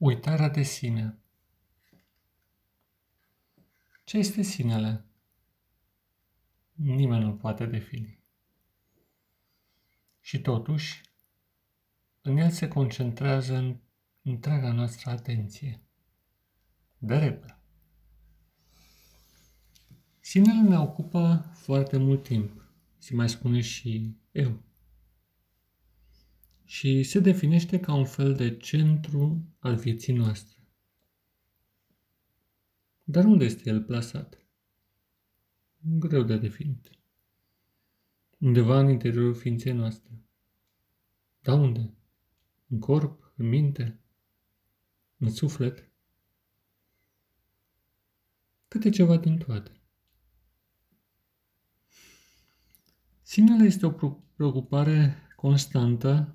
Uitarea de sine. Ce este sinele? Nimeni nu poate defini. Și totuși, în el se concentrează în întreaga noastră atenție. De regulă. Sinele ne ocupă foarte mult timp, se mai spune și eu și se definește ca un fel de centru al vieții noastre. Dar unde este el plasat? Greu de definit. Undeva în interiorul ființei noastre. Da unde? În corp? În minte? În suflet? Câte ceva din toate. Sinele este o preocupare constantă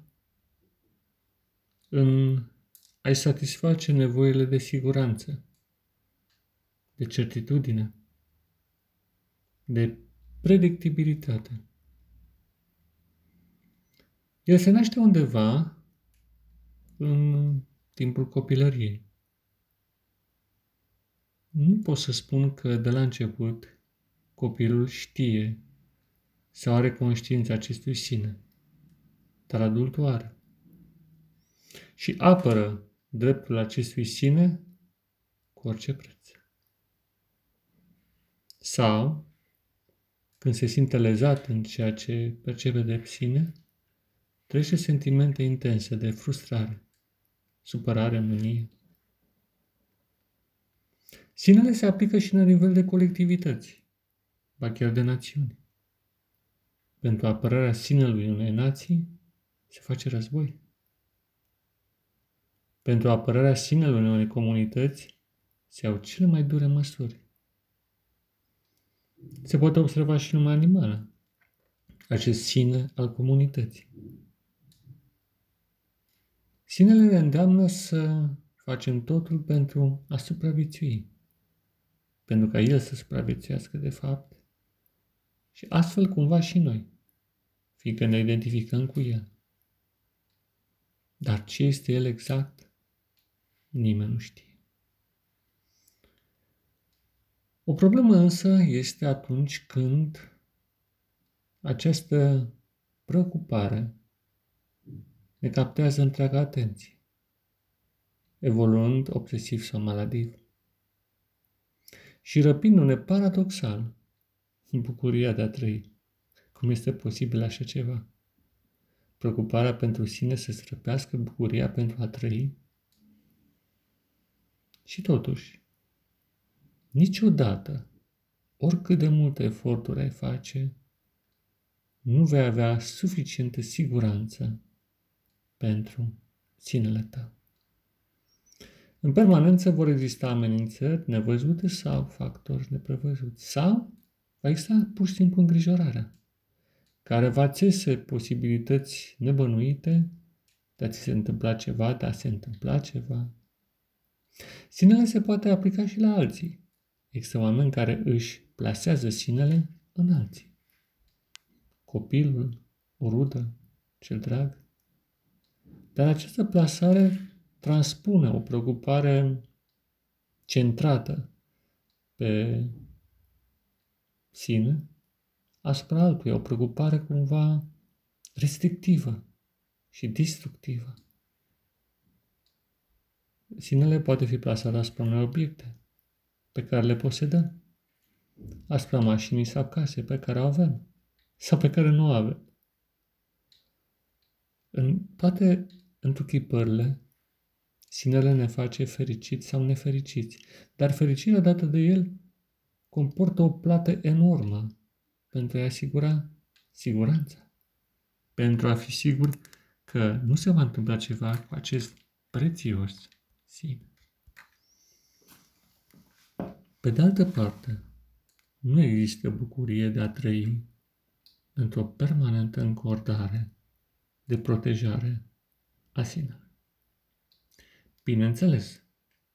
în a-i satisface nevoile de siguranță, de certitudine, de predictibilitate. El se naște undeva în timpul copilăriei. Nu pot să spun că de la început copilul știe sau are conștiința acestui sine, dar adultul are și apără dreptul acestui sine cu orice preț. Sau, când se simte lezat în ceea ce percepe de sine, trece sentimente intense de frustrare, supărare, mânie. Sinele se aplică și la nivel de colectivități, ba chiar de națiuni. Pentru apărarea sinelui unei nații se face război pentru apărarea sinelui unei comunități se iau cele mai dure măsuri. Se poate observa și numai animală, acest sine al comunității. Sinele ne îndeamnă să facem totul pentru a supraviețui, pentru ca el să supraviețuiască de fapt și astfel cumva și noi, fiindcă ne identificăm cu el. Dar ce este el exact? Nimeni nu știe. O problemă însă este atunci când această preocupare ne captează întreaga atenție, evoluând obsesiv sau maladiv și răpindu-ne paradoxal bucuria de a trăi. Cum este posibil așa ceva? Preocuparea pentru sine să străpească bucuria pentru a trăi? Și totuși, niciodată, oricât de multe eforturi ai face, nu vei avea suficientă siguranță pentru sinele tău. În permanență vor exista amenințări nevăzute sau factori neprevăzuți sau va exista pur și simplu îngrijorarea, care va țese posibilități nebănuite de a ți se întâmpla ceva, de a se întâmpla ceva, Sinele se poate aplica și la alții. Există oameni care își plasează sinele în alții. Copilul, o rudă, cel drag. Dar această plasare transpune o preocupare centrată pe sine asupra altuia, o preocupare cumva restrictivă și destructivă. Sinele poate fi plasat asupra unor obiecte pe care le posedăm, asupra mașinii sau case pe care o avem sau pe care nu o avem. În toate întruchipările, sinele ne face fericiți sau nefericiți, dar fericirea dată de el comportă o plată enormă pentru a asigura siguranța, pentru a fi sigur că nu se va întâmpla ceva cu acest prețios sine. Pe de altă parte, nu există bucurie de a trăi într-o permanentă încordare de protejare a sinelui. Bineînțeles,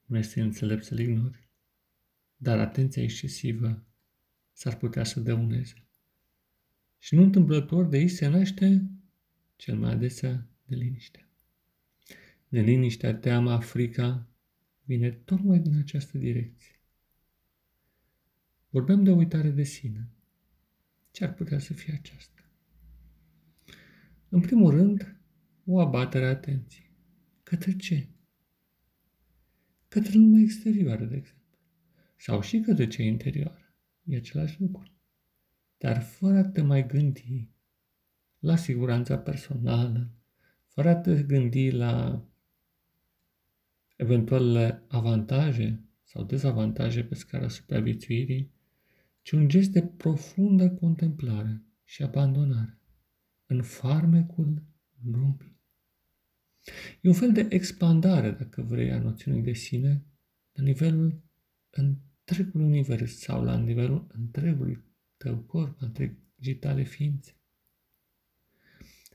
nu este înțelept să-l ignori, dar atenția excesivă s-ar putea să dăuneze. Și nu întâmplător de aici se naște cel mai adesea de liniște. Neliniștea, teama, frica, vine tocmai din această direcție. Vorbeam de uitare de sine. Ce ar putea să fie aceasta? În primul rând, o abatere a atenției. Către ce? Către lumea exterioară, de exemplu. Sau și către cea interioară. E același lucru. Dar fără a te mai gândi la siguranța personală, fără a te gândi la eventualele avantaje sau dezavantaje pe scara supraviețuirii, ci un gest de profundă contemplare și abandonare în farmecul lumii. E un fel de expandare, dacă vrei, a noțiunii de sine la nivelul întregului univers sau la nivelul întregului tău corp, întregii tale ființe.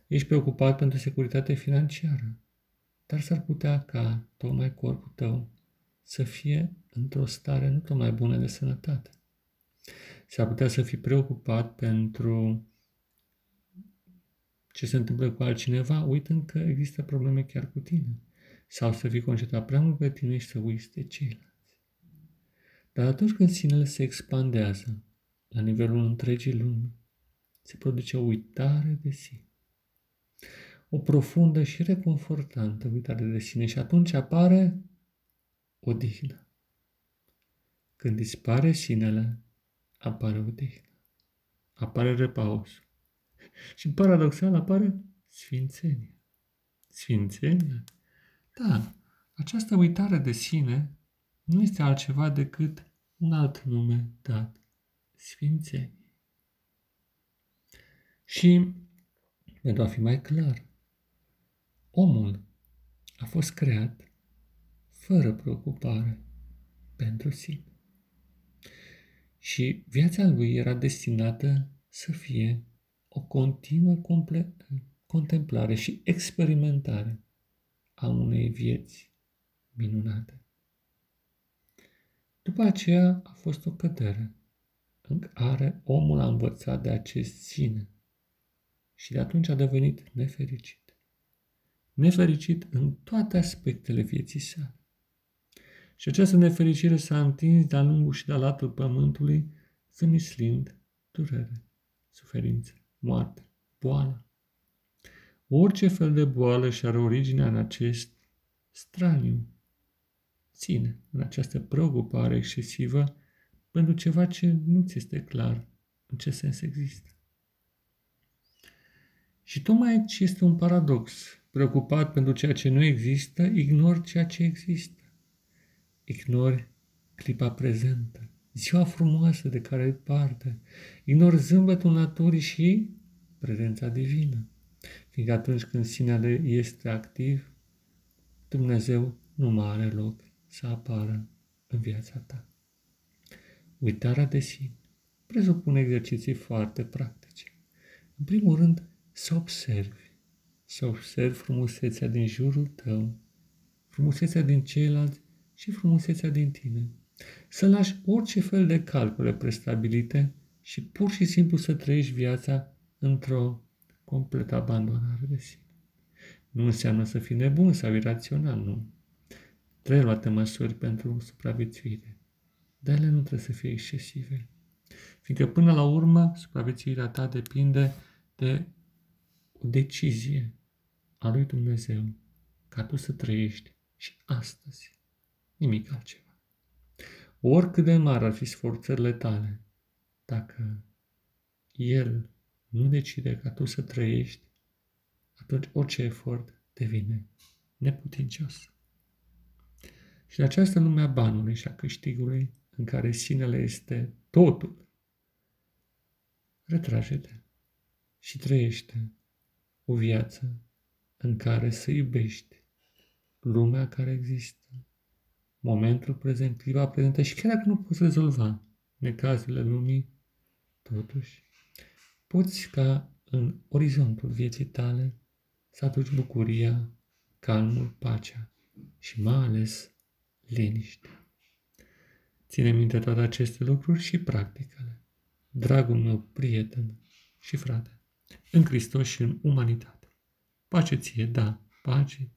Ești preocupat pentru securitate financiară, dar s-ar putea ca tocmai corpul tău să fie într-o stare nu tot mai bună de sănătate. S-ar putea să fii preocupat pentru ce se întâmplă cu altcineva, uitând că există probleme chiar cu tine. Sau să fii concentrat prea mult pe tine și să uiți de ceilalți. Dar atunci când sinele se expandează la nivelul întregii lumi, se produce o uitare de sine. O profundă și reconfortantă uitare de sine și atunci apare odihnă. Când dispare sinele, apare odihnă. Apare repausul. Și paradoxal apare sfințenia. Sfințenia? Da, această uitare de sine nu este altceva decât un alt nume dat, sfințenie. Și, pentru a fi mai clar, omul a fost creat fără preocupare pentru sine. Și viața lui era destinată să fie o continuă contemplare și experimentare a unei vieți minunate. După aceea a fost o cădere în care omul a învățat de acest sine și de atunci a devenit nefericit. Nefericit în toate aspectele vieții sale. Și această nefericire s-a întins de-a lungul și de-a latul pământului, zămislind durere, suferință moarte, boală. Orice fel de boală și are originea în acest straniu ține în această preocupare excesivă pentru ceva ce nu ți este clar în ce sens există. Și tocmai aici este un paradox. Preocupat pentru ceea ce nu există, ignori ceea ce există. Ignori clipa prezentă, ziua frumoasă de care ai parte. Ignori zâmbetul naturii și prezența divină. Fiindcă atunci când sinele este activ, Dumnezeu nu mai are loc să apară în viața ta. Uitarea de sine presupune exerciții foarte practice. În primul rând, să observi. Să observi frumusețea din jurul tău, frumusețea din ceilalți și frumusețea din tine. Să lași orice fel de calcule prestabilite și pur și simplu să trăiești viața într-o completă abandonare de sine. Nu înseamnă să fii nebun sau irațional, nu. Trebuie luate măsuri pentru supraviețuire, dar ele nu trebuie să fie excesive. Fiindcă până la urmă, supraviețuirea ta depinde de o decizie a lui Dumnezeu ca tu să trăiești și astăzi. Nimic altceva. Oricât de mari ar fi sforțările tale, dacă El nu decide ca tu să trăiești, atunci orice efort devine neputincios. Și în această lume a banului și a câștigului, în care sinele este totul, retrage-te și trăiește o viață în care să iubești lumea care există, momentul prezent, clipa prezentă și chiar dacă nu poți rezolva necazurile lumii, totuși poți ca în orizontul vieții tale să aduci bucuria, calmul, pacea și mai ales liniște. Ține minte toate aceste lucruri și practicale. Dragul meu prieten și frate, în Hristos și în umanitate. Паче да, паче.